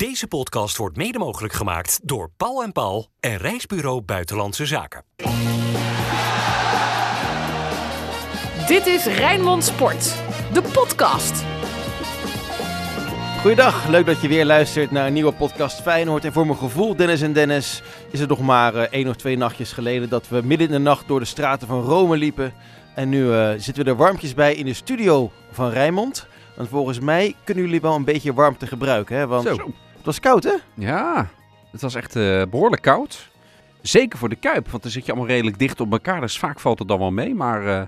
Deze podcast wordt mede mogelijk gemaakt door Paul en Paul en Reisbureau Buitenlandse Zaken. Dit is Rijnmond Sport, de podcast. Goeiedag, leuk dat je weer luistert naar een nieuwe podcast Feyenoord. En voor mijn gevoel, Dennis en Dennis, is het nog maar uh, één of twee nachtjes geleden dat we midden in de nacht door de straten van Rome liepen. En nu uh, zitten we er warmpjes bij in de studio van Rijnmond. Want volgens mij kunnen jullie wel een beetje warmte gebruiken, hè? Want Zo. Het was koud, hè? Ja, het was echt uh, behoorlijk koud. Zeker voor de Kuip, want dan zit je allemaal redelijk dicht op elkaar. Dus vaak valt het dan wel mee. Maar uh,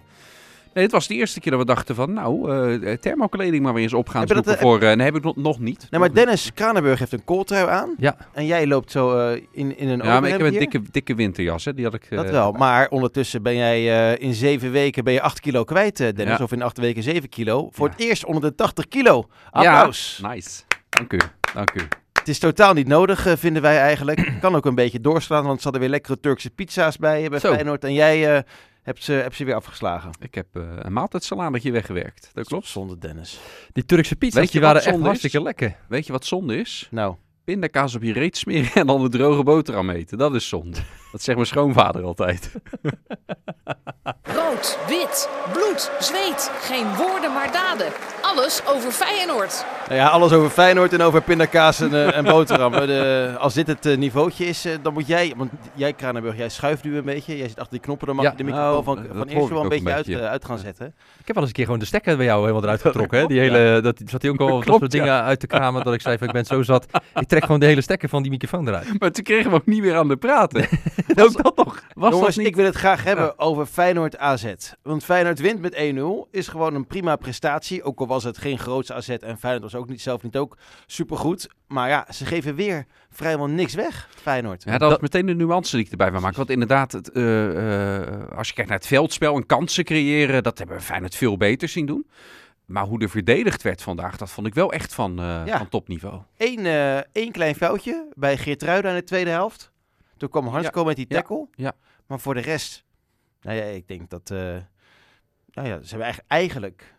nee, het was de eerste keer dat we dachten van... nou, uh, thermokleding maar weer eens op gaan zoeken dat, voor... nee, heb ik nog, nog niet. Nee, maar Dennis Kranenburg heeft een kooltrui aan. Ja. En jij loopt zo in, in een Ja, maar ik heb een dikke, dikke winterjas, hè. Die had ik... dat wel, maar ondertussen ben jij in zeven weken ben je acht kilo kwijt, Dennis. Ja. Of in acht weken zeven kilo. Voor ja. het eerst onder de 80 kilo. Applaus. Ja, nice. Dank u, dank u. Het is totaal niet nodig, uh, vinden wij eigenlijk. kan ook een beetje doorslaan, want ze hadden weer lekkere Turkse pizza's bij, bij Feyenoord. En jij uh, hebt, ze, hebt ze weer afgeslagen. Ik heb uh, een maaltijdsaladetje weggewerkt. Dat klopt. Zonde, Dennis. Die Turkse pizza's die waren echt hartstikke is? lekker. Weet je wat zonde is? Nou. Pindakaas op je reet smeren en dan een droge boterham eten. Dat is zonde. Dat zegt mijn schoonvader altijd. Rood, wit, bloed, zweet. Geen woorden maar daden. Alles over Feyenoord. Nou ja, alles over Feyenoord en over pindakaas en, uh, en boterham. De, als dit het uh, niveautje is, uh, dan moet jij... Want jij, Kranenburg, jij schuift nu een beetje. Jij zit achter die knoppen. Dan mag ja, je de microfoon oh, van, van eerst wel een beetje, een beetje. Uit, uit, gaan zetten. Ik heb wel eens een keer gewoon de stekker bij jou helemaal eruit getrokken. hè? Die hele, ja. dat zat hij ook al dat soort dingen uit te kramen. Dat ik zei van, ik ben zo zat. Ik trek gewoon de hele stekker van die microfoon eruit. Maar toen kregen we ook niet meer aan de praten. ook dat nog. Was Jongens, niet... ik wil het graag hebben ja. over Feyenoord AZ. Want Feyenoord wint met 1-0. Is gewoon een prima prestatie. Ook al was het geen grootste AZ en Feyenoord was ook niet, zelf niet ook supergoed. Maar ja, ze geven weer vrijwel niks weg, Feyenoord. Ja, dat, is meteen de nuance die ik erbij wil maken. Want inderdaad, het, uh, uh, als je kijkt naar het veldspel en kansen creëren, dat hebben we Feyenoord veel beter zien doen. Maar hoe er verdedigd werd vandaag, dat vond ik wel echt van, uh, ja. van topniveau. Eén, één klein foutje bij Geertruida in de tweede helft. Toen kwam Hansko ja. met die tackle. Ja. Maar voor de rest, nou ja, ik denk dat... nou ja, ze hebben eigenlijk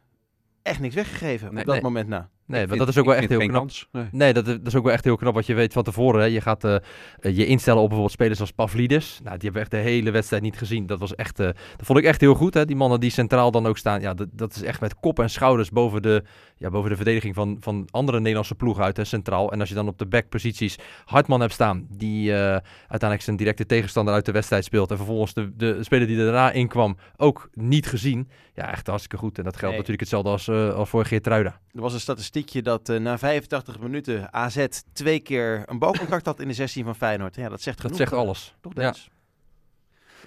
echt niks weggegeven nee, op dat nee. moment na. Nee, maar vind, dat is ook wel echt heel knap. Kans. Nee, nee dat, is, dat, is ook wel echt heel knap wat je weet van tevoren. Hè. Je gaat uh, je instellen op bijvoorbeeld spelers als Pavlidis. Nou, die hebben we echt de hele wedstrijd niet gezien. Dat was echt, uh, dat vond ik echt heel goed. Hè. Die mannen die centraal dan ook staan. Ja, dat, dat is echt met kop en schouders boven de, ja, boven de verdediging van, van andere Nederlandse ploegen uit, hè, centraal. En als je dan op de backposities Hartman hebt staan, die uh, uiteindelijk zijn directe tegenstander uit de wedstrijd speelt. En vervolgens de, de speler die daarna in kwam ook niet gezien. Ja, echt hartstikke goed. En dat geldt nee. natuurlijk hetzelfde als, als voor Geertruida. Er was een statistiekje dat na 85 minuten AZ twee keer een balcontact had in de 16 van Feyenoord. Ja, dat zegt genoeg. Dat zegt alles. Toch, ja.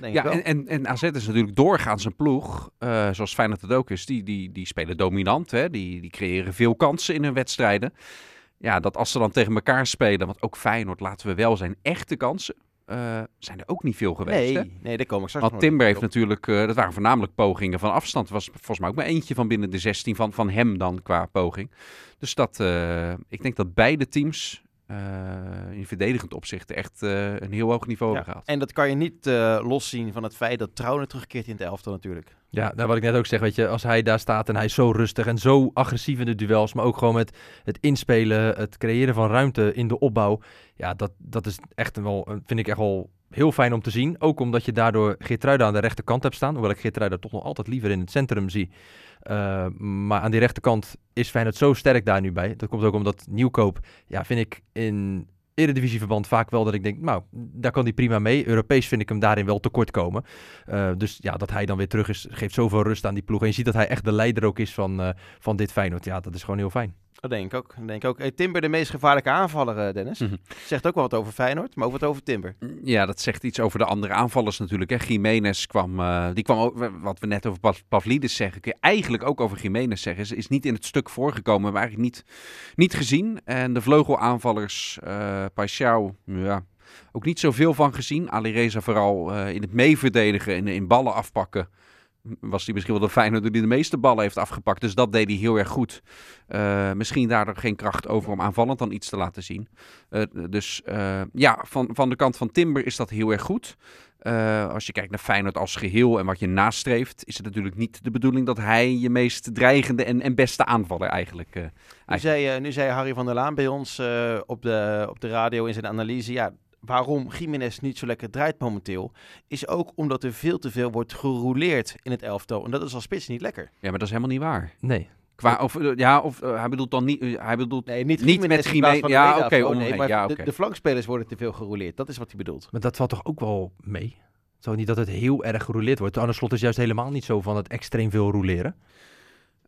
Denk ja, en, en, en AZ is natuurlijk doorgaans een ploeg, uh, zoals Feyenoord het ook is, die, die, die spelen dominant. Hè? Die, die creëren veel kansen in hun wedstrijden. Ja, dat als ze dan tegen elkaar spelen, want ook Feyenoord, laten we wel zijn, echte kansen. Uh, zijn er ook niet veel geweest. Nee, hè? nee daar kom ik straks Want Timber heeft natuurlijk, uh, dat waren voornamelijk pogingen van afstand. Was volgens mij ook maar eentje van binnen de 16 van, van hem dan qua poging. Dus dat, uh, ik denk dat beide teams in verdedigend opzicht echt uh, een heel hoog niveau ja, hebben gehaald. En dat kan je niet uh, loszien van het feit dat Trouwen terugkeert in het elftal natuurlijk. Ja, nou, wat ik net ook zeg, weet je, als hij daar staat en hij is zo rustig en zo agressief in de duels, maar ook gewoon met het inspelen, het creëren van ruimte in de opbouw. Ja, dat, dat is echt wel, vind ik echt wel heel fijn om te zien. Ook omdat je daardoor Geertruida aan de rechterkant hebt staan, hoewel ik Geertruida toch nog altijd liever in het centrum zie. Uh, maar aan die rechterkant is Feyenoord zo sterk daar nu bij. Dat komt ook omdat Nieuwkoop, ja, vind ik in eredivisieverband vaak wel dat ik denk, nou, daar kan hij prima mee. Europees vind ik hem daarin wel tekort komen. Uh, dus ja, dat hij dan weer terug is, geeft zoveel rust aan die ploeg. En je ziet dat hij echt de leider ook is van, uh, van dit Feyenoord. Ja, dat is gewoon heel fijn. Dat denk ik ook. Dat denk ik ook. Hey, Timber, de meest gevaarlijke aanvaller, Dennis. Mm -hmm. Zegt ook wel wat over Feyenoord, maar ook wat over Timber. Ja, dat zegt iets over de andere aanvallers natuurlijk. Hè. Jiménez kwam, uh, die kwam ook, wat we net over Pavlidis zeggen, kun je eigenlijk ook over Jiménez zeggen. Is, is niet in het stuk voorgekomen, maar eigenlijk niet, niet gezien. En de vleugelaanvallers, uh, Paixão, ja, ook niet zoveel van gezien. Ali Reza vooral uh, in het meeverdedigen, in, in ballen afpakken. Was hij misschien wel de Feyenoord die de meeste ballen heeft afgepakt. Dus dat deed hij heel erg goed. Uh, misschien daardoor geen kracht over om aanvallend dan iets te laten zien. Uh, dus uh, ja, van, van de kant van Timber is dat heel erg goed. als je kijkt naar Feyenoord als geheel en wat je nastreeft, is het natuurlijk niet de bedoeling dat hij je meest dreigende en, en beste aanvaller eigenlijk. Nu, zei, nu zei Harry van der Laan bij ons op, de, op de radio in zijn analyse. Ja, waarom Jiménez niet zo lekker draait momenteel, is ook omdat er veel te veel wordt gerouleerd in het elftal. En dat is als spits niet lekker. Ja, maar dat is helemaal niet waar. Nee. Qua, of, eh, ja, of uh, hij bedoelt dan niet, uh, hij bedoelt nee, niet, niet met Jiménez. Ja, oké, okay, oh, nee, maar ja, okay. de, de, flankspelers worden te veel gerouleerd. Dat is wat hij bedoelt. Maar dat valt toch ook wel mee? Zo niet dat het heel erg gerouleerd wordt. Aan de slot is juist helemaal niet zo van het extreem veel rouleren.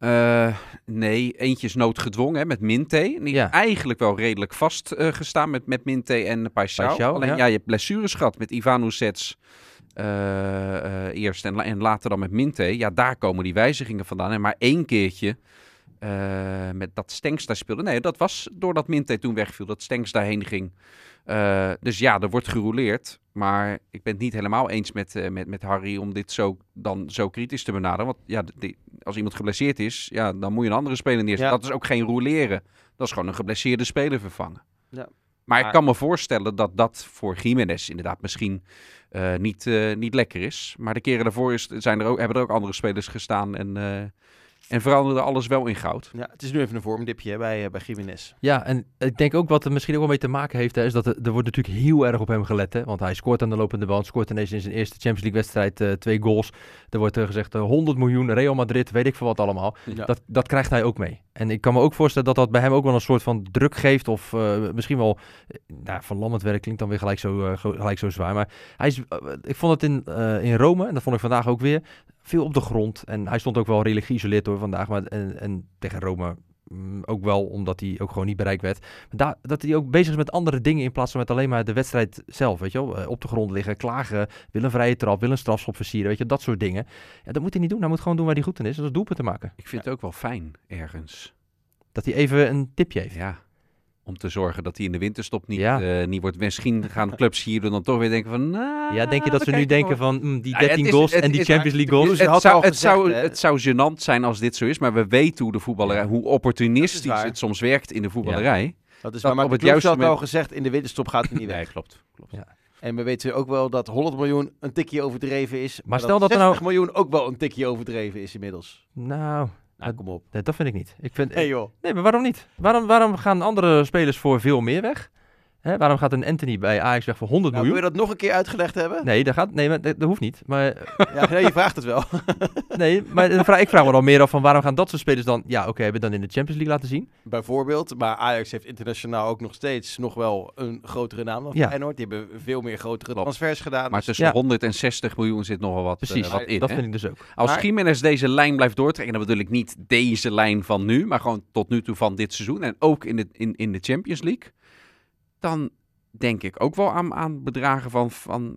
Uh, nee, eentje is noodgedwongen hè, met Minte. Die ja. eigenlijk wel redelijk vast uh, gestaan met, met Minte en Paixão. Alleen ja. ja. je hebt blessures gehad met Ivan Ussets uh, eerst en, en later dan met Minte. Ja, daar komen die wijzigingen vandaan. En maar één keertje met dat Stenks daar speelde. Nee, dat was doordat Minte toen wegviel, dat Stenks daarheen ging. Uh, dus ja, er wordt gerouleerd. Maar ik ben het niet helemaal eens met, uh, met, met Harry om dit zo, dan zo kritisch te benaderen. Want ja, die, als iemand geblesseerd is, ja, dan moet je een andere speler neerzetten. Ja. Dat is ook geen rouleren. Dat is gewoon een geblesseerde speler vervangen. Ja. Maar ik kan me voorstellen dat dat voor Jiménez inderdaad misschien uh, niet, niet lekker is. Maar de keren daarvoor is, zijn er ook, hebben er ook andere spelers gestaan. En en veranderde alles wel in goud. Ja, het is nu even een vormdipje bij, uh, bij Jiménez. Ja, en ik denk ook wat er misschien ook wel mee te maken heeft, hè, is dat er, er, wordt natuurlijk heel erg op hem gelet. Hè, want hij scoort aan de lopende band, scoort ineens in zijn eerste Champions League wedstrijd uh, twee goals. Er wordt uh, gezegd 100 miljoen, Real Madrid, weet ik veel wat allemaal. Ja. Dat, dat krijgt hij ook mee. En ik kan me ook voorstellen dat dat bij hem ook wel een soort van druk geeft. Of misschien wel, nou, van Lammert werk klinkt dan weer gelijk zo, gelijk zo zwaar. Maar hij is, ik vond het in, in Rome, en dat vond ik vandaag ook weer, veel op de grond. En hij stond ook wel redelijk geïsoleerd door vandaag. Maar, en, en tegen Rome ook wel, omdat hij ook gewoon niet bereikt werd. Maar daar, dat hij ook bezig is met andere dingen in plaats van met alleen maar de wedstrijd zelf. Weet je wel? Eh, op de grond liggen, klagen, wil een vrije trap, wil een strafschop versieren. Weet je, dat soort dingen. Ja, dat moet hij niet doen. Hij moet gewoon doen waar hij goed in is. Dat is doelpunt te maken. Ik vind het ook wel fijn, ergens. Dat hij even een tipje heeft. Ja, om te zorgen dat hij in de winterstop niet, ja. uh, niet wordt. Misschien gaan clubs hier dan toch weer denken van... Nah, ja, denk je dat ze nu denken van mm, die 13 ja, goals en die Champions League goals? Het, het, zou, het, zou, het zou gênant zijn als dit zo is, maar we weten hoe de voetballerij, hoe opportunistisch het soms werkt in de voetballerij. Dat is waar, maar op het juiste moment... al gezegd, in de winterstop gaat het niet weg. Nee, klopt. klopt. Ja. En we weten ook wel dat 100 miljoen een tikje overdreven is. Maar, maar stel dat, dat er nou... miljoen ook wel een tikje overdreven is inmiddels. Nou, nou, kom op. Nee, dat vind ik niet. Ik vind, joh. Nee, maar waarom niet? Waarom, waarom gaan andere spelers voor veel meer weg? Hè, waarom gaat een Anthony bij Ajax weg voor 100 nou, miljoen? Wil je dat nog een keer uitgelegd hebben? Nee, dat, gaat, nee, maar, dat, hoeft niet. Maar, ja, nee, je vraagt het wel. nee, maar ik vraag me dan meer af van waarom gaan dat soort spelers dan... Ja, oké, okay, hebben dan in de Champions League laten zien? Bijvoorbeeld, maar Ajax heeft internationaal ook nog steeds nog wel een grotere naam dan ja. Feyenoord. Die hebben veel meer grotere transfers gedaan. Maar tussen ja. 160 miljoen zit nog wel wat, Precies, uh, wat in. dat hè? vind ik dus ook. Als maar... Jiménez deze lijn blijft doortrekken, dan bedoel ik niet deze lijn van nu, maar gewoon tot nu toe van dit seizoen en ook in de, in, in de Champions League, dan denk ik ook wel aan, aan bedragen van, van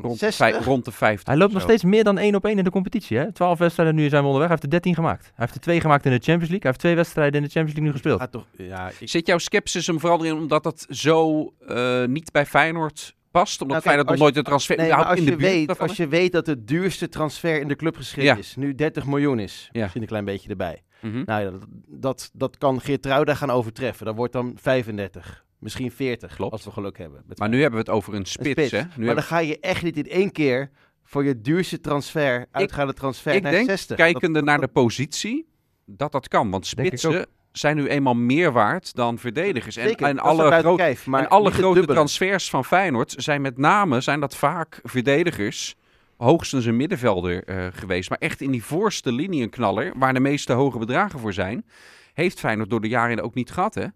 rond, vijf, rond de 50. Hij loopt nog steeds meer dan één op één in de competitie. Hè? 12 wedstrijden, nu zijn we onderweg. Hij heeft er 13 gemaakt. Hij heeft er twee gemaakt in de Champions League. Hij heeft twee wedstrijden in de Champions League nu gespeeld. toch, ja, ik... Zit jouw sceptisch hem vooral in omdat dat zo uh, niet bij Feyenoord past? Omdat nou, Feyenoord nog nooit de transfer nee, als in de je weet, Als je weet dat het duurste transfer in de clubgeschiedenis ja. is, nu 30 miljoen is, ja. misschien een klein beetje erbij. Mm -hmm. Nou ja, dat, dat, dat kan Geertruida gaan overtreffen. Dat wordt dan 35. Misschien 40, Klopt. als we geluk hebben. Maar nu hebben we het over een spits, een spits. hè? Nu maar dan ga je echt niet in één keer voor je duurste transfer, uitgaande transfer ik naar denk, 60. kijkende naar de positie, dat dat kan. Want spitsen zijn nu eenmaal meer waard dan verdedigers. En, en, alle, groot, kijf, en alle grote transfers van Feyenoord zijn met name zijn dat vaak verdedigers hoogstens een middenvelder uh, geweest. Maar echt in die voorste linie een knaller, waar de meeste hoge bedragen voor zijn, heeft Feyenoord door de jaren ook niet gehad. Hè?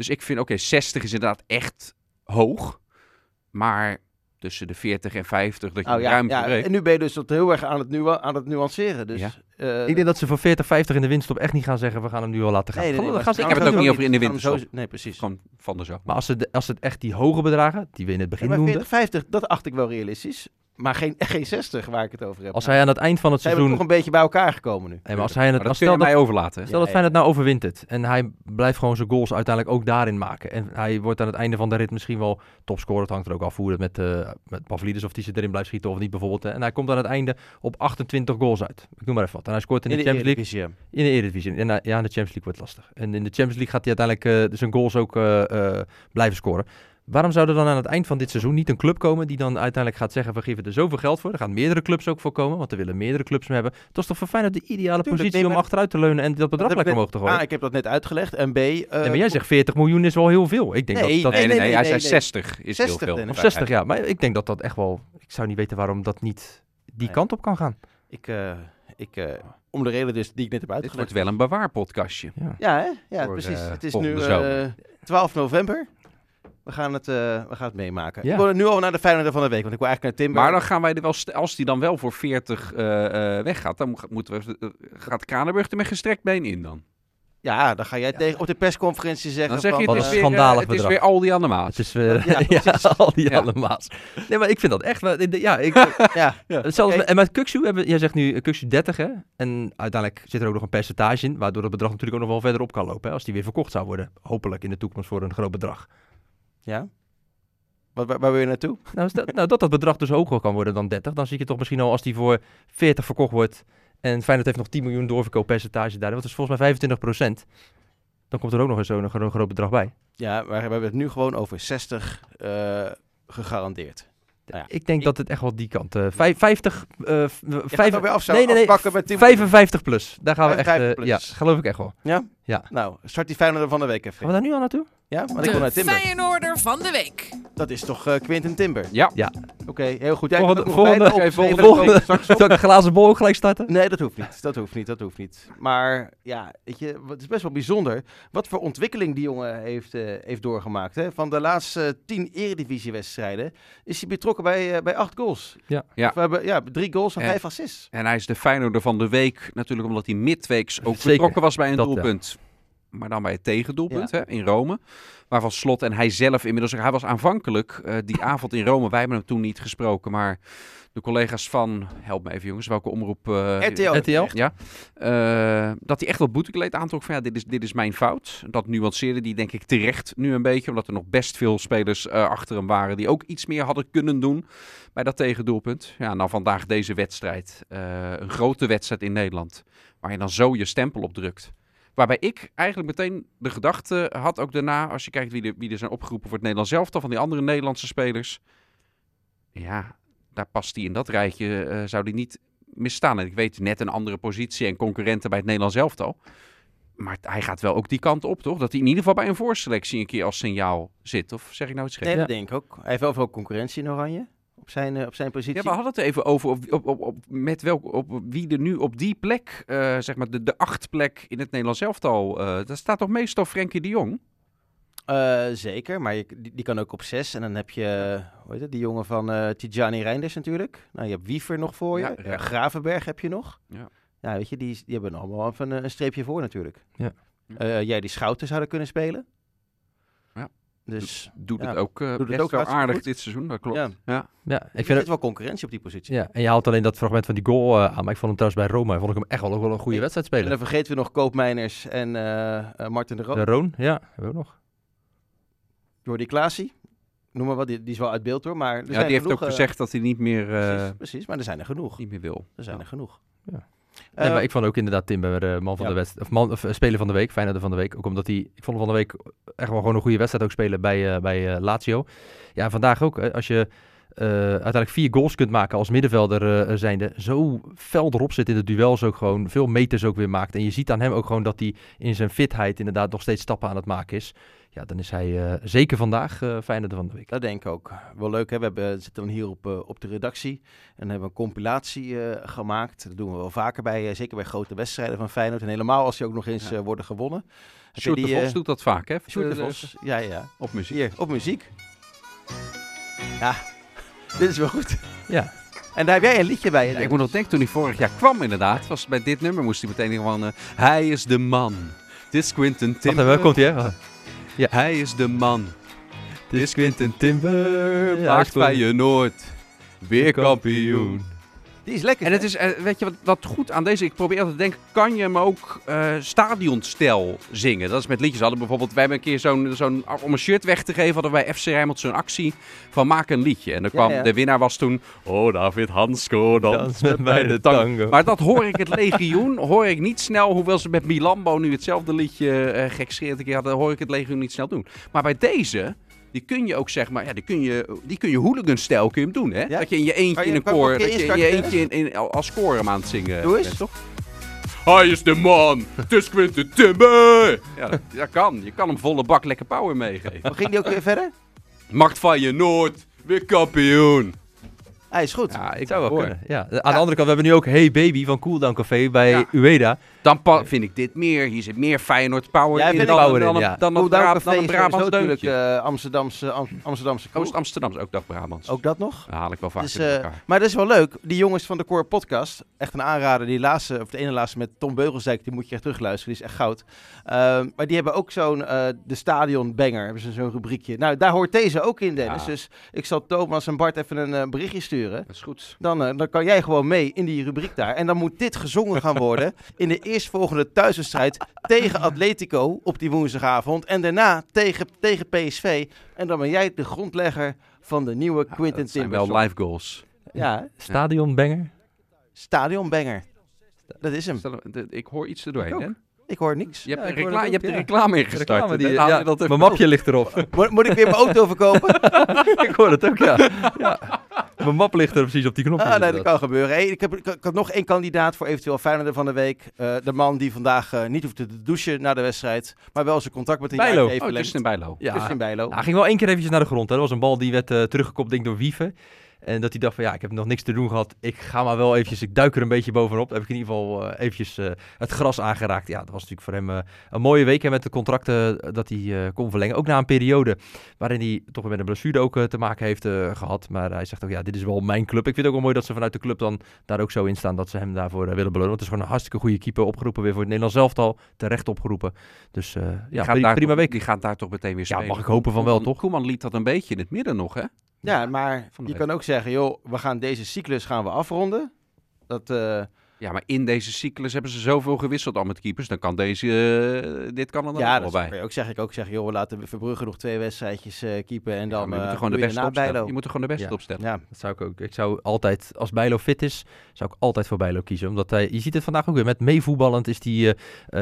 Dus ik vind, oké, okay, 60 is inderdaad echt hoog. Maar tussen de 40 en 50 dat je oh, ja, ruimte ja. En nu ben je dus dat heel erg aan het, nu aan het nuanceren. Dus, ja. uh, ik denk dat ze voor 40, 50 in de winststop echt niet gaan zeggen, we gaan hem nu al laten gaan. Nee, nee, nee, gaan ze, ik heb het ook niet over in de winststop. Nee, precies. Gewoon van de zo. Maar als het, als het echt die hoge bedragen, die we in het begin ja, noemden. 40, 50, dat acht ik wel realistisch. Maar geen, geen 60 waar ik het over heb. Als hij aan het eind van het Zijn we seizoen... toch een beetje bij elkaar gekomen nu. Nee, maar als hij aan het, Maar dat stel dat, mij overlaten. hè? stel dat Feyenoord nou overwint het en hij blijft gewoon zijn goals uiteindelijk ook daarin maken. En hij wordt aan het einde van de rit misschien wel topscorer. Het hangt er ook af hoe het met, eh met Pavlidis of die ze erin blijft schieten of niet bijvoorbeeld. En hij komt aan het einde op 28 goals uit. Ik noem maar even wat. En hij scoort in, In de, de Champions League. Eredivisie. In de Eredivisie. En, eh, ja, in de Champions League wordt het lastig. En in de Champions League gaat hij uiteindelijk eh, zijn goals ook eh, eh, blijven scoren. Waarom zou er dan aan het eind van dit seizoen niet een club komen die dan uiteindelijk gaat zeggen, we geven er zoveel geld voor. Er gaan meerdere clubs ook voor komen, want er willen meerdere clubs hem hebben. Het is toch voor Feyenoord de ideale Tuurlijk, positie nee, om achteruit te leunen en dat bedrag Dat lekker omhoog te gooien. A, ik heb dat net uitgelegd. En B... eh, nee, maar jij zegt 40 miljoen is wel heel veel. Ik denk Nee, dat, dat Nee, nee, nee, nee, hij zei nee. 60 is 60 heel veel. Of 60 jaar. Maar ik denk dat dat echt wel, ik zou niet weten waarom dat niet die Nee. kant op kan gaan. Ik, eh, ik, eh, om de reden dus die ik net heb Dit uitgelegd. wordt wel een bewaarpodcastje. Ja. Ja, hè? Ja, Voor, precies. het is nu zomer. eh 12 november. We gaan het, eh, we gaan het meemaken. Ja. Ik wil nu al naar de Feyenoord van de week, want ik wil eigenlijk naar Timber. Maar dan gaan wij er wel, als die dan wel voor 40 eh, eh, weggaat, dan mo- moeten we, eh, gaat Kranenburg er met gestrekt been in dan. Ja, dan ga jij tegen, op de persconferentie zeggen Dan zeg je, van... Het is, eh, weer, schandalig het is weer Aldi aan de Maas. Het is weer, Ja, ja, precies. al die Ja. allemaal. Nee, maar ik vind dat echt wel, ja, ik, ja, met- en met Kuxu hebben, jij zegt nu Kuxu 30 hè, en uiteindelijk zit er ook nog een percentage in, waardoor het bedrag natuurlijk ook nog wel verder op kan lopen, hè, als die weer verkocht zou worden, hopelijk in de toekomst voor een groot bedrag. Ja. Wat, waar, waar wil je naartoe? Nou, stel- nou, dat dat bedrag dus hoger kan worden dan 30, dan zie je toch misschien al als die voor 40 verkocht wordt en Feyenoord heeft nog 10 miljoen doorverkooppercentage daar, dat is volgens mij 25% Dan komt er ook nog eens zo'n een groot bedrag bij. Ja, maar we hebben het nu gewoon over 60 eh, gegarandeerd. Nou ja. Ik denk dat het echt wel die kant, vijf- 50, eh, v- Je gaat vijf- weer af, nee, nee, nee, afpakken met 10 55 plus. Daar gaan we echt, 55 eh, ja, geloof ik echt wel. Ja? Ja. Nou, start die Feyenoord van de week Gaan we even. daar nu al naartoe? Ja, want ik wil naar Timber. Feyenoorder van de week. Dat is toch eh, Quinten Timber? Ja. Oké, heel goed. Ja, ik Volgende- ook nog volgende- beide oké, opgeschreven, volgende- straks op. Zal ik een glazen bol ook gelijk starten? Nee, dat hoeft niet. Dat hoeft niet. Dat hoeft niet. Maar ja, weet je, het is best wel bijzonder wat voor ontwikkeling die jongen heeft, eh, heeft doorgemaakt. Hè? Van de laatste eh, tien eredivisiewedstrijden is hij betrokken bij, eh, bij acht goals. Ja. Ja. Of we hebben, ja, drie goals en En- vijf assists. En hij is de Feyenoorder van de week, natuurlijk omdat hij midweeks ook Zeker. betrokken was bij een Dat, ja. doelpunt. Maar dan bij het tegendoelpunt hè, in Rome. Waarvan Slot en hij zelf inmiddels... Hij was aanvankelijk eh, die avond in Rome. Wij hebben hem toen niet gesproken. Maar de collega's van... Help me even jongens, welke omroep... eh, RTL. RTL? Ja, eh, dat hij echt wat boetekleed aantrok van ja, dit is, dit is mijn fout. Dat nuanceerde die denk ik terecht nu een beetje, omdat er nog best veel spelers eh, achter hem waren die ook iets meer hadden kunnen doen bij dat tegendoelpunt. Ja, nou vandaag deze wedstrijd, eh, een grote wedstrijd in Nederland, waar je dan zo je stempel op drukt. Waarbij ik eigenlijk meteen de gedachte had, ook daarna, als je kijkt wie er, wie er zijn opgeroepen voor het Nederlands elftal, van die andere Nederlandse spelers. Ja, daar past hij in dat rijtje, eh, zou die niet misstaan. En ik weet net een andere positie en concurrenten bij het Nederlands elftal. Maar hij gaat wel ook die kant op, toch? Dat hij in ieder geval bij een voorselectie een keer als signaal zit. Of zeg ik nou iets gek? Nee, Ja. dat denk ik ook. Hij heeft wel veel concurrentie in Oranje. Op zijn, eh, op zijn positie. Ja, we hadden het even over op, op, op, op, met welk, op wie er nu op die plek, eh, zeg maar de, de acht plek in het Nederlands elftal, eh daar staat toch meestal Frenkie de Jong? Eh, zeker, maar je, die, die kan ook op zes. En dan heb je, hoe heet het, die jongen van eh Tijani Reinders natuurlijk. Nou, je hebt Wiever nog voor je. Ja, Eh, ja. Gravenberg heb je nog. Ja. Ja, weet je, die, die hebben allemaal even een, een streepje voor natuurlijk. Ja. Eh, jij die Schouten zouden kunnen spelen. Dus Doet Ja, het ook, eh doet het ook wel hartstikke aardig goed. dit seizoen, dat klopt. ja, Ja. Ja, ik vind vind het wel concurrentie op die positie. Ja, en je haalt alleen dat fragment van die goal eh, aan. Maar ik vond hem trouwens bij Roma, vond ik hem echt wel, ook wel een goede Ik- wedstrijd En spelen. dan vergeten we nog Koopmeiners en eh, eh, Martin de Roon. De Roon, ja, hebben we ook nog. Jordi Klaasie. Noem maar wat, die, die is wel uit beeld hoor. Maar er Ja, zijn die heeft genoeg, ook gezegd dat hij niet meer, eh, precies, precies, maar er zijn er genoeg. niet meer wil. Er zijn Ja. er genoeg. Ja. Eh, nee, maar ik vond ook inderdaad Timber de man van ja. de wedstrijd, of, man, of eh, speler van de week, Feyenoord van de week. Ook omdat hij, ik vond hem van de week echt wel gewoon een goede wedstrijd ook spelen bij, eh, bij eh, Lazio. Ja, vandaag ook. als je eh, uiteindelijk vier goals kunt maken als middenvelder eh, zijnde, zo fel erop zit in de duels ook gewoon, veel meters ook weer maakt. En je ziet aan hem ook gewoon dat hij in zijn fitheid inderdaad nog steeds stappen aan het maken is. Ja, dan is hij eh, zeker vandaag eh Feyenoord van de week. Dat denk ik ook. Wel leuk, hè? We hebben, zitten dan hier op, eh, op de redactie en hebben een compilatie gemaakt. Dat doen we wel vaker bij, zeker bij grote wedstrijden van Feyenoord. En helemaal als die ook nog eens Ja. worden gewonnen. Sjoerd de Vos doet dat vaak, hè? Sjoerd de Vos. Ja, ja. Op muziek. Hier, op muziek. Ja, dit is wel goed. Ja, En daar heb jij een liedje bij. Ja, ik moet nog denken, toen hij vorig jaar kwam inderdaad, was bij dit nummer moest hij meteen gewoon... hij is de man. Dit is Quinten wacht Timber. even, komt hij hè? Hij is de man. Dit is Quinten Timber. Ja, Maakt bij je Noord. weer kampioen. Die is lekker. En het is, eh, weet je wat, wat goed aan deze, ik probeer altijd te denken, kan je hem ook uh, stadionstijl zingen? Dat is met liedjes. Hadden bijvoorbeeld, wij hebben een keer zo'n, zo'n om een shirt weg te geven, hadden wij FC Rijnmond zo'n actie van maak een liedje. En dan kwam, de winnaar was toen, oh David Hansko, dans met mij de tango. Maar dat hoor ik het legioen, hoor ik niet snel, hoewel ze met Milambo nu hetzelfde liedje uh, gek een keer hadden, hoor ik het legioen niet snel doen. Maar bij deze die kun je ook zeg maar, ja, die kun je, die kun je hooligan-stijl kun je hem doen, hè? Dat je in je eentje in een koor, dat je in je eentje in, in, als koor hem aan het zingen Doe eens. toch? Hij is de man, het is Quinten Timber. Ja, dat, dat, kan. Je kan hem volle bak lekker power meegeven. Hoe ging die ook weer verder? Macht van je Noord, weer kampioen. Hij is goed. Ja, ik zou wel kunnen. Ja. Aan de andere kant, we hebben nu ook Hey Baby van Cooldown Café bij Ueda. Dan vind ik dit meer. Hier zit meer Feyenoord power in dan, power dan, in, ja. dan, dan, dan een Brabants deuntje. Uh, Amsterdamse, Am Amsterdamse Oost Amsterdams, ook dat Brabants. Ook dat nog? Dat haal ik wel vaak dus, uh, Maar dat is wel leuk. Die jongens van de Core Podcast, echt een aanrader. Die laatste, of de ene laatste met Tom Beugelsdijk, die moet je echt terugluisteren. Die is echt goud. Uh, maar die hebben ook zo'n, uh, de Stadion Banger, hebben ze zo'n rubriekje. Nou, daar hoort deze ook in, Dennis. Ja. Dus ik zal Thomas en Bart even een berichtje sturen. Dat is goed. Dan, dan kan jij gewoon mee in die rubriek daar. En dan moet dit gezongen gaan worden in de eerstvolgende thuis thuiswedstrijd tegen Atletico op die woensdagavond. En daarna tegen, tegen PSV. En dan ben jij de grondlegger van de nieuwe ja, Quinten Timber. wel live goals. Ja. Stadionbanger? Stadionbanger. Dat is hem. Ik hoor iets er doorheen, hè? Ik hoor niks. Je hebt, ja, recla je hebt de reclame ingestart. Reclame die, ja, dat mijn mapje ligt erop. moet, moet, ik weer mijn auto verkopen? ik hoor het ook, ja. Mijn map ligt er precies op die knop. Ah, nee, dat kan gebeuren. Hey, ik, heb, ik, had nog één kandidaat voor eventueel Feyenoord van de week. Uh, de man die vandaag uh, niet hoeft te douchen na de wedstrijd, maar wel zijn contact met de Bijlo. heeft oh, in Bijlo. Ja, Bijlo. hij ging wel één keer eventjes naar de grond. Hè. Dat was een bal die werd uh, teruggekopt denk door Wieven. En dat hij dacht van ja, ik heb nog niks te doen gehad. Ik ga maar wel eventjes, ik duik er een beetje bovenop. Dan heb ik in ieder geval uh, eventjes uh, het gras aangeraakt. Ja, dat was natuurlijk voor hem uh, een mooie week. En met de contracten dat hij kon verlengen. Ook na een periode waarin hij toch met een blessure ook te maken heeft gehad. Maar hij zegt ook ja, dit is wel mijn club. Ik vind het ook wel mooi dat ze vanuit de club dan daar ook zo in staan dat ze hem daarvoor willen belonen. Want het is gewoon een hartstikke goede keeper opgeroepen weer voor het Nederlands elftal. Terecht opgeroepen. Dus ja, prima, prima week. Die gaat daar toch meteen weer spelen. Ja, mag ik hopen van wel toch? Koeman liet dat een beetje in het midden nog hè? Ja, maar je kan ook zeggen, joh, we gaan deze cyclus gaan we afronden. Dat, uh... Ja, maar in deze cyclus hebben ze zoveel gewisseld al met keepers. Dan kan deze, uh, dit kan er dan ja, wel bij. Ja, ook zeg ik ook zeggen, joh, we laten Verbrugge nog twee wedstrijdjes uh, keepen en dan ja, je moet er gewoon de beste opstellen. Je moet er gewoon de beste ja. opstellen. Ja, dat zou ik ook. Ik zou altijd, als Bijlo fit is, zou ik altijd voor Bijlo kiezen. Omdat hij, je ziet het vandaag ook weer, met meevoetballend is hij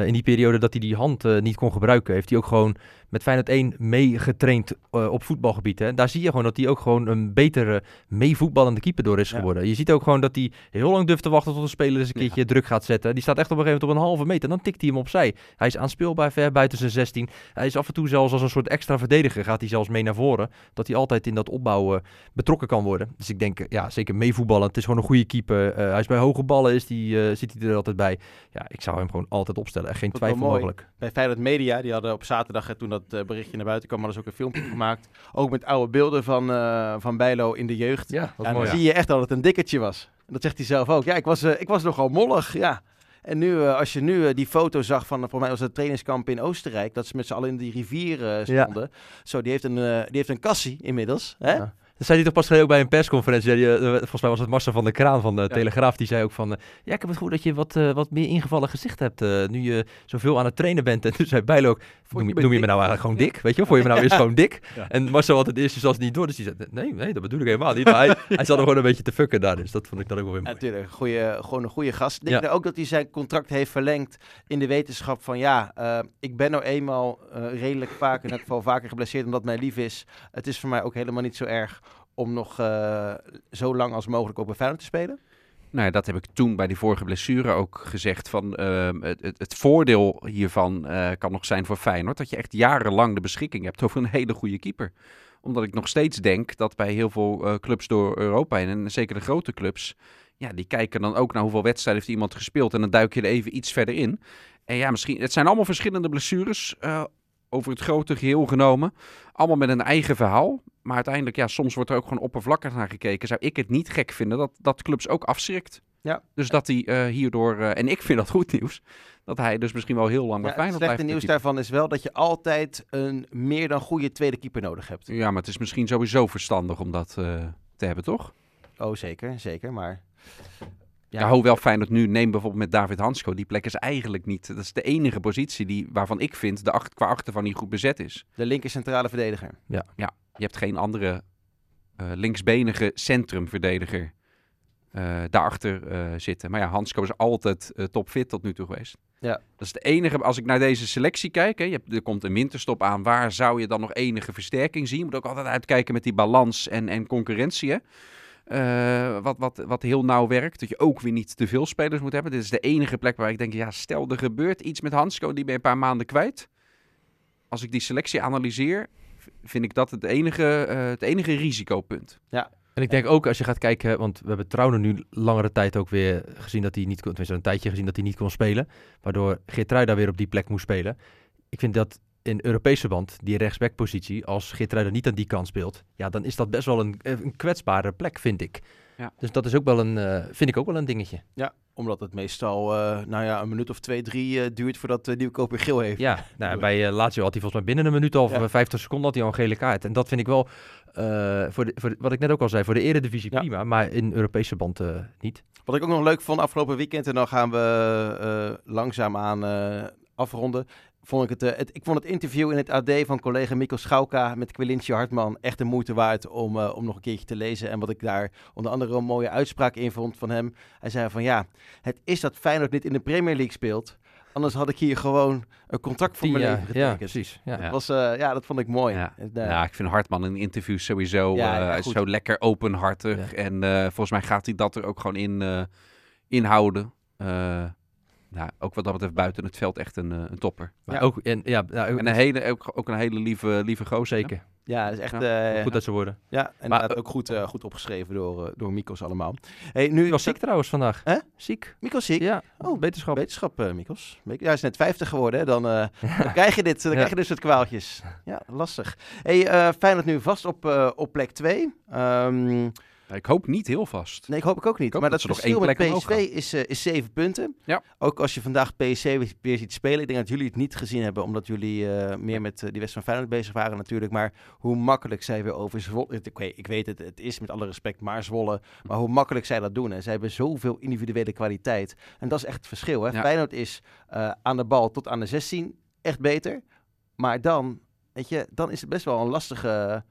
in die periode dat hij die hand niet kon gebruiken, heeft hij ook gewoon met Feyenoord 1 meegetraind uh, op voetbalgebied. Hè. Daar zie je gewoon dat hij ook gewoon een betere meevoetballende keeper door is geworden. Je ziet ook gewoon dat hij heel lang durft te wachten tot een speler eens een keertje druk gaat zetten. Die staat echt op een gegeven moment op een halve meter. Dan tikt hij hem opzij. Hij is aanspeelbaar ver buiten zijn 16. Hij is af en toe zelfs als een soort extra verdediger. Gaat hij zelfs mee naar voren. Dat hij altijd in dat opbouwen betrokken kan worden. Dus ik denk, ja, zeker meevoetballen. Het is gewoon een goede keeper. Uh, hij is bij hoge ballen, is die, uh, zit hij er altijd bij. Ja, ik zou hem gewoon altijd opstellen. Echt geen twijfel mogelijk. Bij Feyenoord Media, die hadden op zaterdag, toen dat uh, berichtje naar buiten kwam, hadden ze ook een filmpje gemaakt. Ook met oude beelden van, uh, van Bijlo in de jeugd. Ja, en dan zie je echt dat het een dikketje was. En dat zegt hij zelf ook. Ja, ik was, uh, ik was nogal mollig, ja. En nu, uh, als je nu die foto zag van, voor mij was het trainingskamp in Oostenrijk, dat ze met z'n allen in die rivier stonden. Ja. Zo, die heeft een, die heeft een kassie inmiddels. Hè? Ja. Dat zei hij toch pas ook bij een persconferentie. Die, uh, volgens mij was het Marcel van der Kraan van de ja. Telegraaf. Die zei ook van... Uh, ja, ik heb het goed dat je wat, uh, wat meer ingevallen gezicht hebt. nu je zoveel aan het trainen bent. En toen zei Bijlo ook... Noem, je, noem je me nou eigenlijk gewoon dik? Weet je Vond je me nou eens gewoon dik? En Marcel had het eerst zelfs niet door. Dus die zei... Nee, nee, dat bedoel ik helemaal niet. Maar hij, hij zat er gewoon een beetje te fucken daar. Dus dat vond ik dan ook wel weer mooi. Natuurlijk, goeie, gewoon een goede gast. Ik denk ook dat hij zijn contract heeft verlengd in de wetenschap van... Ja, ik ben nou eenmaal redelijk vaak, in elk geval vaker geblesseerd omdat mij lief is. Het is voor mij ook helemaal niet zo erg om nog uh, zo lang als mogelijk ook bij Feyenoord te spelen? Nou ja, dat heb ik toen bij die vorige blessure ook gezegd. Van, uh, het, het, voordeel hiervan uh, kan nog zijn voor Feyenoord... dat je echt jarenlang de beschikking hebt over een hele goede keeper. Omdat ik nog steeds denk dat bij heel veel uh, clubs door Europa... en zeker de grote clubs... ja, die kijken dan ook naar hoeveel wedstrijden heeft iemand gespeeld... en dan duik je er even iets verder in. En ja, misschien... Het zijn allemaal verschillende blessures over het grote geheel genomen. Allemaal met een eigen verhaal. Maar uiteindelijk, ja, soms wordt er ook gewoon oppervlakkig naar gekeken. Zou ik het niet gek vinden dat, dat clubs ook afschrikt. Ja. Dus dat hij uh, hierdoor, uh, en ik vind dat goed nieuws, dat hij dus misschien wel heel lang bij ja, Feyenoord blijft. Het slechte nieuws daarvan is wel dat je altijd een meer dan goede tweede keeper nodig hebt. Ja, maar het is misschien sowieso verstandig om dat uh, te hebben, toch? Oh, zeker, zeker. Maar ja, ja hoewel Feyenoord nu, neem bijvoorbeeld met David Hansko, die plek is eigenlijk niet, dat is de enige positie die, waarvan ik vind, de acht, qua achter van die goed bezet is. De linker centrale verdediger. Ja. Ja, je hebt geen andere uh, linksbenige centrumverdediger uh, daarachter uh, zitten. Maar ja, Hansko is altijd topfit tot nu toe geweest. Ja. Dat is de enige, als ik naar deze selectie kijk, hè, je hebt, er komt een winterstop aan, waar zou je dan nog enige versterking zien? Je moet ook altijd uitkijken met die balans en, en concurrentie. Hè? Uh, wat, wat, wat heel nauw werkt. Dat je ook weer niet te veel spelers moet hebben. Dit is de enige plek waar ik denk, ja, stel er gebeurt iets met Hansko, die ben je een paar maanden kwijt. Als ik die selectie analyseer, vind ik dat het enige, uh, het enige risicopunt. Ja. En ik denk ook als je gaat kijken, want we hebben Trouwen nu langere tijd ook weer gezien dat hij niet kon, tenminste een tijdje gezien dat hij niet kon spelen. Waardoor Geertrui daar weer op die plek moest spelen. Ik vind dat in Europese band, die rechtsbackpositie, als Geertruiden niet aan die kant speelt, ja, dan is dat best wel een, een kwetsbare plek, vind ik. Ja. Dus dat is ook wel een, uh, vind ik ook wel een dingetje. Ja, omdat het meestal uh, nou ja, een minuut of twee, drie uh, duurt voordat de nieuwkoper geel heeft. Ja, nou, bij Lazio had hij volgens mij binnen een minuut of ja. 50 seconden had hij al een gele kaart. En dat vind ik wel, voor, de, voor de, wat ik net ook al zei, voor de eredivisie ja. prima, maar in Europese band niet. Wat ik ook nog leuk vond afgelopen weekend, en dan gaan we langzaam aan afronden, vond ik het, uh, het, ik vond het interview in het AD van collega Mikkel Schauka met Quilintje Hartman echt de moeite waard om, uh, om nog een keertje te lezen. En wat ik daar onder andere een mooie uitspraak in vond van hem. Hij zei van ja, het is dat Feyenoord niet in de Premier League speelt. Anders had ik hier gewoon een contract voor mijn leven getekend. Ja, precies. Ja. Dat, was, uh, ja, dat vond ik mooi. Ja, ja ik vind Hartman in interviews sowieso ja, uh, zo lekker openhartig. En uh, volgens mij gaat hij dat er ook gewoon in inhouden nou, ook wat dat betreft buiten het veld echt een, een topper. Ja, ook, en, ja, nou, en een hele, ook, ook een hele lieve, lieve gozer. Zeker. Ja, is echt... Ja, uh, goed dat ze worden. Ja, en maar, ook goed, uh, goed opgeschreven door, uh, door Mikos allemaal. Hey, nu was ziek trouwens vandaag. Hè? Ziek. Mikos ziek? Ja. Oh, beterschap. Beterschap, uh, Mikos. Ja, hij is net 50 geworden, hè? Dan, dan krijg je dit. Dan krijg je dus het kwaaltjes. Ja, lastig. Hey, Feyenoord nu vast op, op plek 2. Um, ik hoop niet heel vast. Nee, ik hoop ik ook niet. Ik maar dat, dat verschil met PSV is, uh, is zeven punten. Ja. Ook als je vandaag PSV weer ziet spelen. Ik denk dat jullie het niet gezien hebben, omdat jullie uh, meer met uh, die West van Feyenoord bezig waren natuurlijk. Maar hoe makkelijk zij weer over Zwolle... Ik weet, ik weet het, het is met alle respect maar Zwolle. Maar hoe makkelijk zij dat doen. En zij hebben zoveel individuele kwaliteit. En dat is echt het verschil. Hè? Ja. Feyenoord is aan de bal tot aan de 16 echt beter. Maar dan, weet je, dan is het best wel een lastige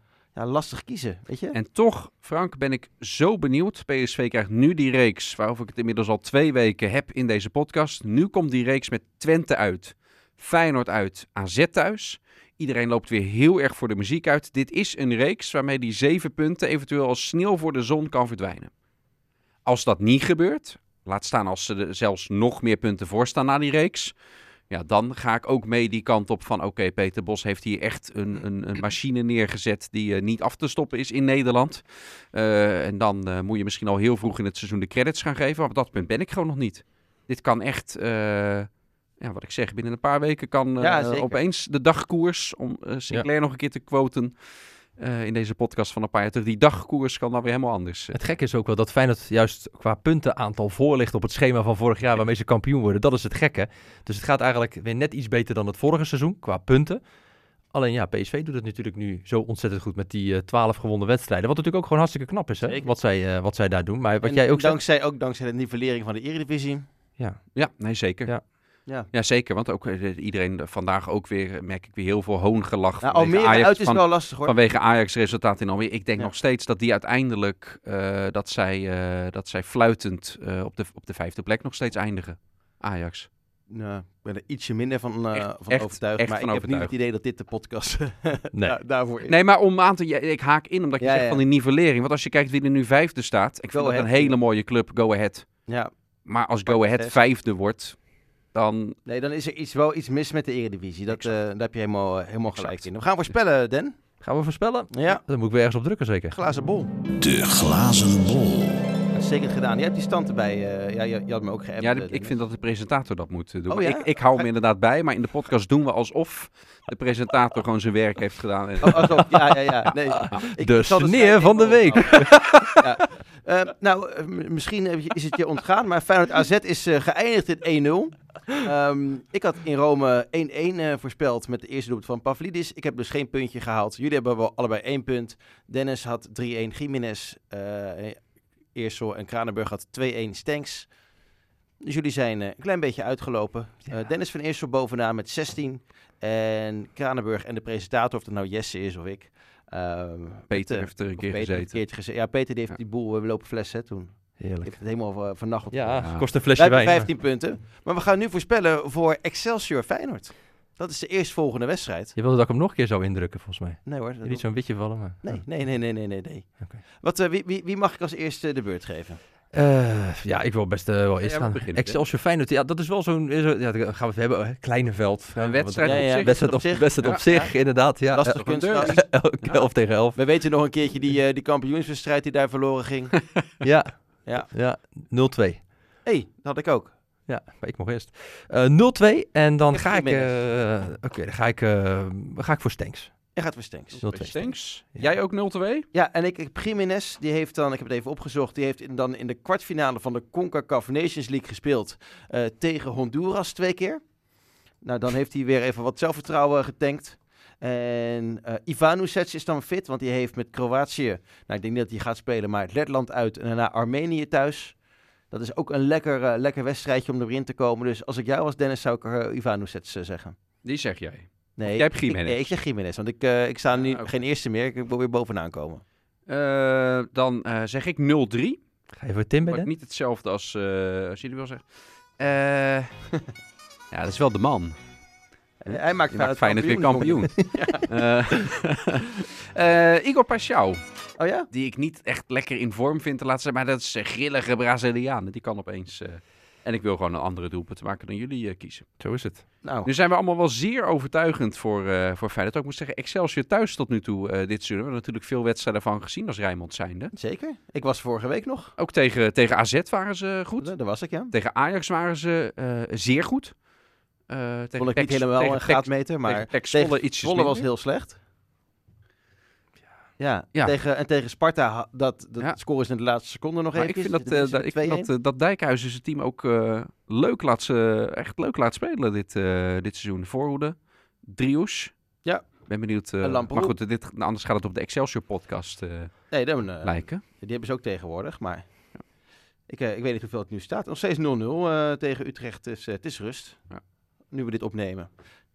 lastig kiezen, weet je. En toch, Frank, ben ik zo benieuwd. PSV krijgt nu die reeks, waarover ik het inmiddels al twee weken heb in deze podcast. Nu komt die reeks met Twente uit, Feyenoord uit, AZ thuis. Iedereen loopt weer heel erg voor de muziek uit. Dit is een reeks waarmee die zeven punten eventueel als sneeuw voor de zon kan verdwijnen. Als dat niet gebeurt, laat staan als ze er zelfs nog meer punten voor staan na die reeks, ja, dan ga ik ook mee die kant op van... oké, Peter Bos heeft hier echt een, een, een machine neergezet... die uh, niet af te stoppen is in Nederland. Uh, en dan uh, moet je misschien al heel vroeg in het seizoen de credits gaan geven. Maar op dat punt ben ik gewoon nog niet. Dit kan echt... ja, wat ik zeg, binnen een paar weken kan ja, opeens de dagkoers... om Sinclair ja. nog een keer te quoten... Uh, in deze podcast van een paar jaar terug. Die dagkoers kan dan weer helemaal anders. Het gekke is ook wel dat Feyenoord juist qua puntenaantal voor ligt op het schema van vorig jaar waarmee ze kampioen worden. Dat is het gekke. Dus het gaat eigenlijk weer net iets beter dan het vorige seizoen qua punten. Alleen ja, PSV doet het natuurlijk nu zo ontzettend goed met die twaalf uh, gewonnen wedstrijden. Wat natuurlijk ook gewoon hartstikke knap is, hè? Wat, zij, uh, wat zij daar doen. Maar wat en jij ook dankzij, zegt... ook dankzij de nivellering van de Eredivisie. Ja, ja nee zeker. Ja. Ja. ja, zeker. Want ook iedereen vandaag ook weer, merk ik weer heel veel hoongelach. Nou, Almere Ajax, uit is van, wel lastig hoor. Vanwege Ajax-resultaat in Almere. Ik denk ja. nog steeds dat die uiteindelijk, uh, dat, zij, uh, dat zij fluitend uh, op, de, op de vijfde plek nog steeds eindigen. Ajax. Nou, ik ben er ietsje minder van, echt, van echt, overtuigd. Echt maar van ik overtuigd. heb niet het idee dat dit de podcast nee. da daarvoor is. Nee, maar om aan te... Ik haak in omdat je ja, zegt ja. van die nivellering. Want als je kijkt wie er nu vijfde staat. Ik Go vind dat een hele mooie club, Go Ahead. Ja. Maar als Go Ahead vijfde wordt, dan... Nee, dan is er iets, wel iets mis met de Eredivisie. Dat, uh, daar heb je helemaal, helemaal gelijk in. We gaan voorspellen, Den. Gaan we voorspellen? Ja. Dan moet ik weer ergens op drukken zeker. Glazen bol. De glazen bol. Uitstekend gedaan. Je hebt die stand erbij. uh, ja, je, je, had me ook geappt. Ja, uh, ik vind dat de presentator dat moet uh, doen. Oh, ja? ik, ik hou hem inderdaad bij, maar in de podcast doen we alsof de presentator gewoon zijn werk heeft gedaan. En... Oh, alsof, ja, ja, ja. Nee, ik De sneer van de week. oh. ja. Uh, nou, misschien is het je ontgaan, maar Feyenoord AZ is uh, geëindigd in 1-0. Um, ik had in Rome 1-1 uh, voorspeld met de eerste doelpunt van Pavlidis. Ik heb dus geen puntje gehaald. Jullie hebben wel allebei één punt. Dennis had 3-1. Jiménez Eersel en Kranenburg had 2-1 Stanks. Dus jullie zijn eh, een klein beetje uitgelopen. Ja. Eh, Dennis van Eersel bovenaan met 16. En Kranenburg en de presentator, of het nou Jesse is of ik. ehm, Peter met, heeft er een keer Peter gezeten. een keertje gezeten. Ja, Peter die heeft Ja. die boel we lopen flessen hè, toen. Heerlijk. heeft het helemaal uh, vernacheld. Ja, Ja. kost een flesje wijn. 15 punten. Maar we gaan nu voorspellen voor Excelsior Feyenoord. Dat is de eerstvolgende wedstrijd. Je wilde dat ik hem nog een keer zou indrukken, volgens mij. Nee hoor. dat Niet zo'n witje vallen, maar... Nee, nee, nee, nee, nee, nee. nee. Oké. Wat, eh, wie, wie, wie mag ik als eerste de beurt geven? Eh, ja, ik wil best eh, wel eerst Ja, gaan. beginnen, Excelsior Feyenoord, ja, dat is wel zo'n... zo- Ja, gaan we het hebben. hè, Kleine veld. Een wedstrijd Ja, op zich. Wedstrijd op, op zich. wedstrijd op Ja, zich, inderdaad. Ja. Lastig kunstgras. elk- 11 tegen 11. We weten nog een keertje die, eh, die kampioenswedstrijd die daar verloren ging. Ja. Ja. ja. 0-2. hey, dat had ik ook. Ja, maar ik mag eerst. Eh 0-2 en dan ga ik... eh, Oké, dan ga ik, eh, ga ik voor Stanks. 0-2. Je gaat voor Stenks. Stanks. Ja. Jij ook 0-2? Ja, en ik, ik Jiménez, die heeft dan, ik heb het even opgezocht, die heeft in, dan in de kwartfinale van de CONCACAF Nations League gespeeld eh, tegen Honduras twee keer. Nou, dan heeft hij weer even wat zelfvertrouwen getankt. En eh Ivanovic is dan fit, want die heeft met Kroatië, nou ik denk niet dat hij gaat spelen, maar Letland uit en daarna Armenië thuis. Dat is ook een lekker, eh, lekker wedstrijdje om erin te komen. Dus als ik jou was Dennis, zou ik uh, Ivanovic eh, zeggen. Die zeg jij. Nee, Jij hebt ik- Gimenez. Ik, nee, ik zeg Jiménez, want ik, eh, ik sta nu Ah, oké. geen eerste meer. Ik wil weer bovenaan komen. Eh, dan eh, zeg ik 0-3. Ga je voor Tim bij niet hetzelfde als, eh, als jullie wel zeggen. Eh, ja, dat is wel de man. Hij maakt, Die maakt Feyenoord weer kampioen. Eh, eh, Igor Paixão, Oh ja? die ik niet echt lekker in vorm vind te laten zijn. Maar dat is een grillige Braziliaan. Die kan opeens... eh, en ik wil gewoon een andere doelpunt maken dan jullie eh, kiezen. Zo is het. Nou, Nu zijn we allemaal wel zeer overtuigend voor, eh voor Feyenoord. Ook moet ik zeggen, Excelsior thuis tot nu toe eh, dit seizoen. We hebben natuurlijk veel wedstrijden van gezien als Rijnmond zijnde. zeker. Ik was vorige week nog. Ook tegen, tegen AZ waren ze goed. Daar was ik, ja. Tegen Ajax waren ze eh, zeer goed. Eh tegen Vond ik niet helemaal tegen een graadmeter, maar tegen Zwolle was heel slecht. Ja, Ja. Tegen, en tegen Sparta, dat, dat Ja. score is in de laatste seconde nog even. ik vind dat, eh, dat, ik vind dat, eh, dat Dijkhuizen zijn team ook leuk laat, ze, echt leuk laat spelen dit, dit seizoen. De voorhoede, Drius. Ja. Ben benieuwd. maar goed, dit, anders gaat het op de Excelsior podcast nee, dat, lijken. die hebben ze ook tegenwoordig, maar ik, ik weet niet hoeveel het nu staat. Nog steeds 0-0 eh, tegen Utrecht, dus het is rust. Ja. Nu we dit opnemen.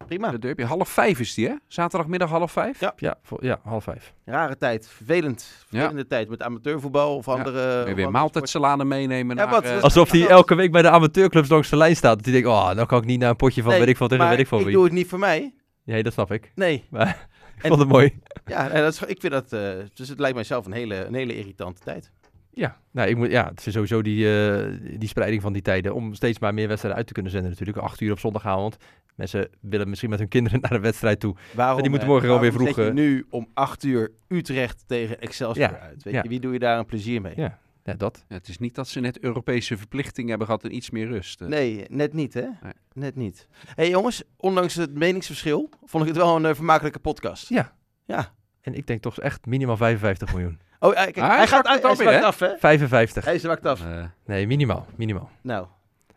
Prima. De derby, half vijf is die hè? Zaterdagmiddag half vijf? Ja. Ja, voor, ja half vijf. Rare tijd, vervelend. Vervelende tijd met amateurvoetbal of Ja. andere... Weer, of weer maaltijdsalade meenemen Ja, naar... wat- eh, Alsof hij elke week bij de amateurclubs langs de lijn staat. Dat hij denkt, oh, dan kan ik niet naar een potje van Nee, weet ik veel tegen weet ik veel ik wie. doe het niet voor mij. Nee, dat snap ik. Nee. Maar ik En- vond het mooi. Ja, dat is, ik vind dat... eh, dus het lijkt mijzelf een hele, een hele irritante tijd. Ja, nou, ik moet, ja, het is sowieso die, eh, die spreiding van die tijden. Om steeds maar meer wedstrijden uit te kunnen zenden natuurlijk. Acht uur op zondagavond. Mensen willen misschien met hun kinderen naar de wedstrijd toe. Waarom, die moeten morgen gewoon weer vroeg, je nu om 8 uur Utrecht tegen Excelsior Ja, uit? Weet ja. je, wie doe je daar een plezier mee? Ja. Ja, dat. ja, het is niet dat ze net Europese verplichtingen hebben gehad en iets meer rust. eh. Nee, net niet, hè? Nee. Net niet. Hé hey, jongens, ondanks het meningsverschil vond ik het wel een eh, vermakelijke podcast. Ja. Ja. En ik denk toch echt minimaal 55 miljoen. Oh, hij, kijk, Ah, hij, hij gaat het hij af, hè? 55. Hij zwakt af. Eh, Nee, minimaal. Minimaal. Nou,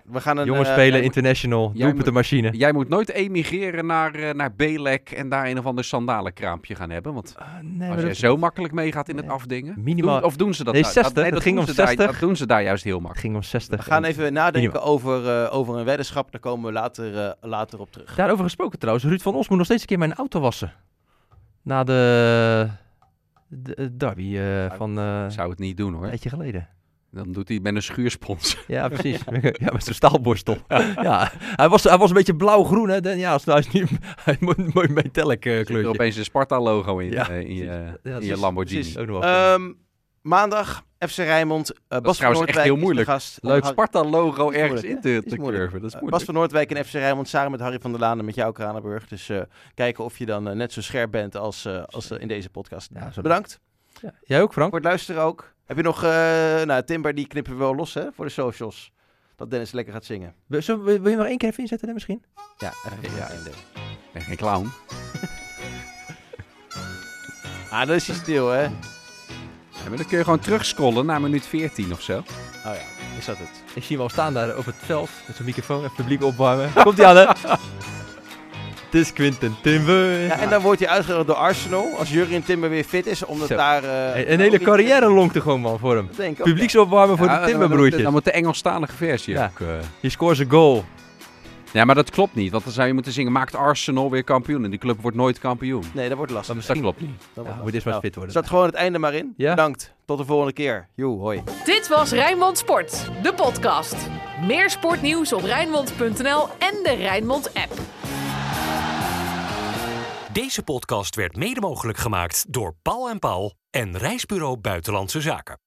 we gaan een... Jongens eh, spelen, international, jij doelpunt de machine. jij moet nooit emigreren naar, eh naar Belek en daar een of ander sandalenkraampje gaan hebben. Want nee, als je dat- zo makkelijk meegaat in het afdingen. Minimaal- Doen- of doen ze dat Nee, daar- 60, Dat, het dat ging doen om ze daar- 60. dat doen ze daar juist heel makkelijk. ging om 60. We gaan en- even nadenken Minimaal. over, eh, over een weddenschap. Daar komen we later, eh, later op terug. Daarover gesproken trouwens. Ruud van Os moet nog steeds een keer mijn auto wassen. Na de, de eh, derby eh, van eh, zou het niet doen een hoor. tijdje geleden. Dan doet hij met een schuurspons. Ja, precies. ja, met zo'n staalborstel. ja, hij was, hij was een beetje blauw-groen. Hè. Ja, als- nou, hij is niet hij moet een mooi metallic eh, Er zit er kleurtje. opeens een Sparta-logo in, Ja, in je, Ja, in precies, je Lamborghini. precies. Ook nog wel. Ehm, maandag, FC Rijnmond. eh Bas van trouwens echt Noordwijk heel is moeilijk. gast. Leuk Sparta-logo Is ergens in te, Is te curven. Dat is Eh, moeilijk. Bas van Noordwijk en FC Rijnmond samen met Harry van der Laan en met jou, Kranenburg. Dus eh, kijken of je dan net zo scherp bent als, als in deze podcast. Ja, Bedankt Ja. Jij ook, Frank? voor het luisteren ook. Heb je nog... nou, Timber die knippen we wel los hè, voor de socials. Dat Dennis lekker gaat zingen. Wil, we- wil je nog één keer even inzetten, hè, misschien? Ja, even Ja. ben geen clown. Ah, dat is hij stil hè. Dan kun je gewoon terugscrollen naar minuut 14 of zo. Oh ja, is dat het. Ik zie hem al staan daar op het veld met zijn microfoon. Even publiek opwarmen. Komt hij aan, hè? Het is Quinten Timber. Ja, en dan wordt hij uitgenodigd door Arsenal. Als Jurgen Timber weer fit is. Omdat Zo. daar... eh, een hele carrière longte gewoon, man, voor hem. ook, Publieksopwarmen voor Ja, de dan- Timberbroertjes. Dan moet de Engelstalige versie Ja. ook... eh. Je scoort een goal. Ja, maar dat klopt niet. Want dan zou je moeten zingen, maakt Arsenal weer kampioen. En die club wordt nooit kampioen. Nee, dat wordt lastig. Maar Dat misschien... klopt niet. Dat Ja, moet eerst maar Nou, fit worden. Zet gewoon het einde maar in. Ja. Bedankt. Tot de volgende keer. Joe, hoi. Dit was Rijnmond Sport, de podcast. Meer sportnieuws op Rijnmond.nl en de Rijnmond app. Deze podcast werd mede mogelijk gemaakt door Paul en Paul en Reisbureau Buitenlandse Zaken.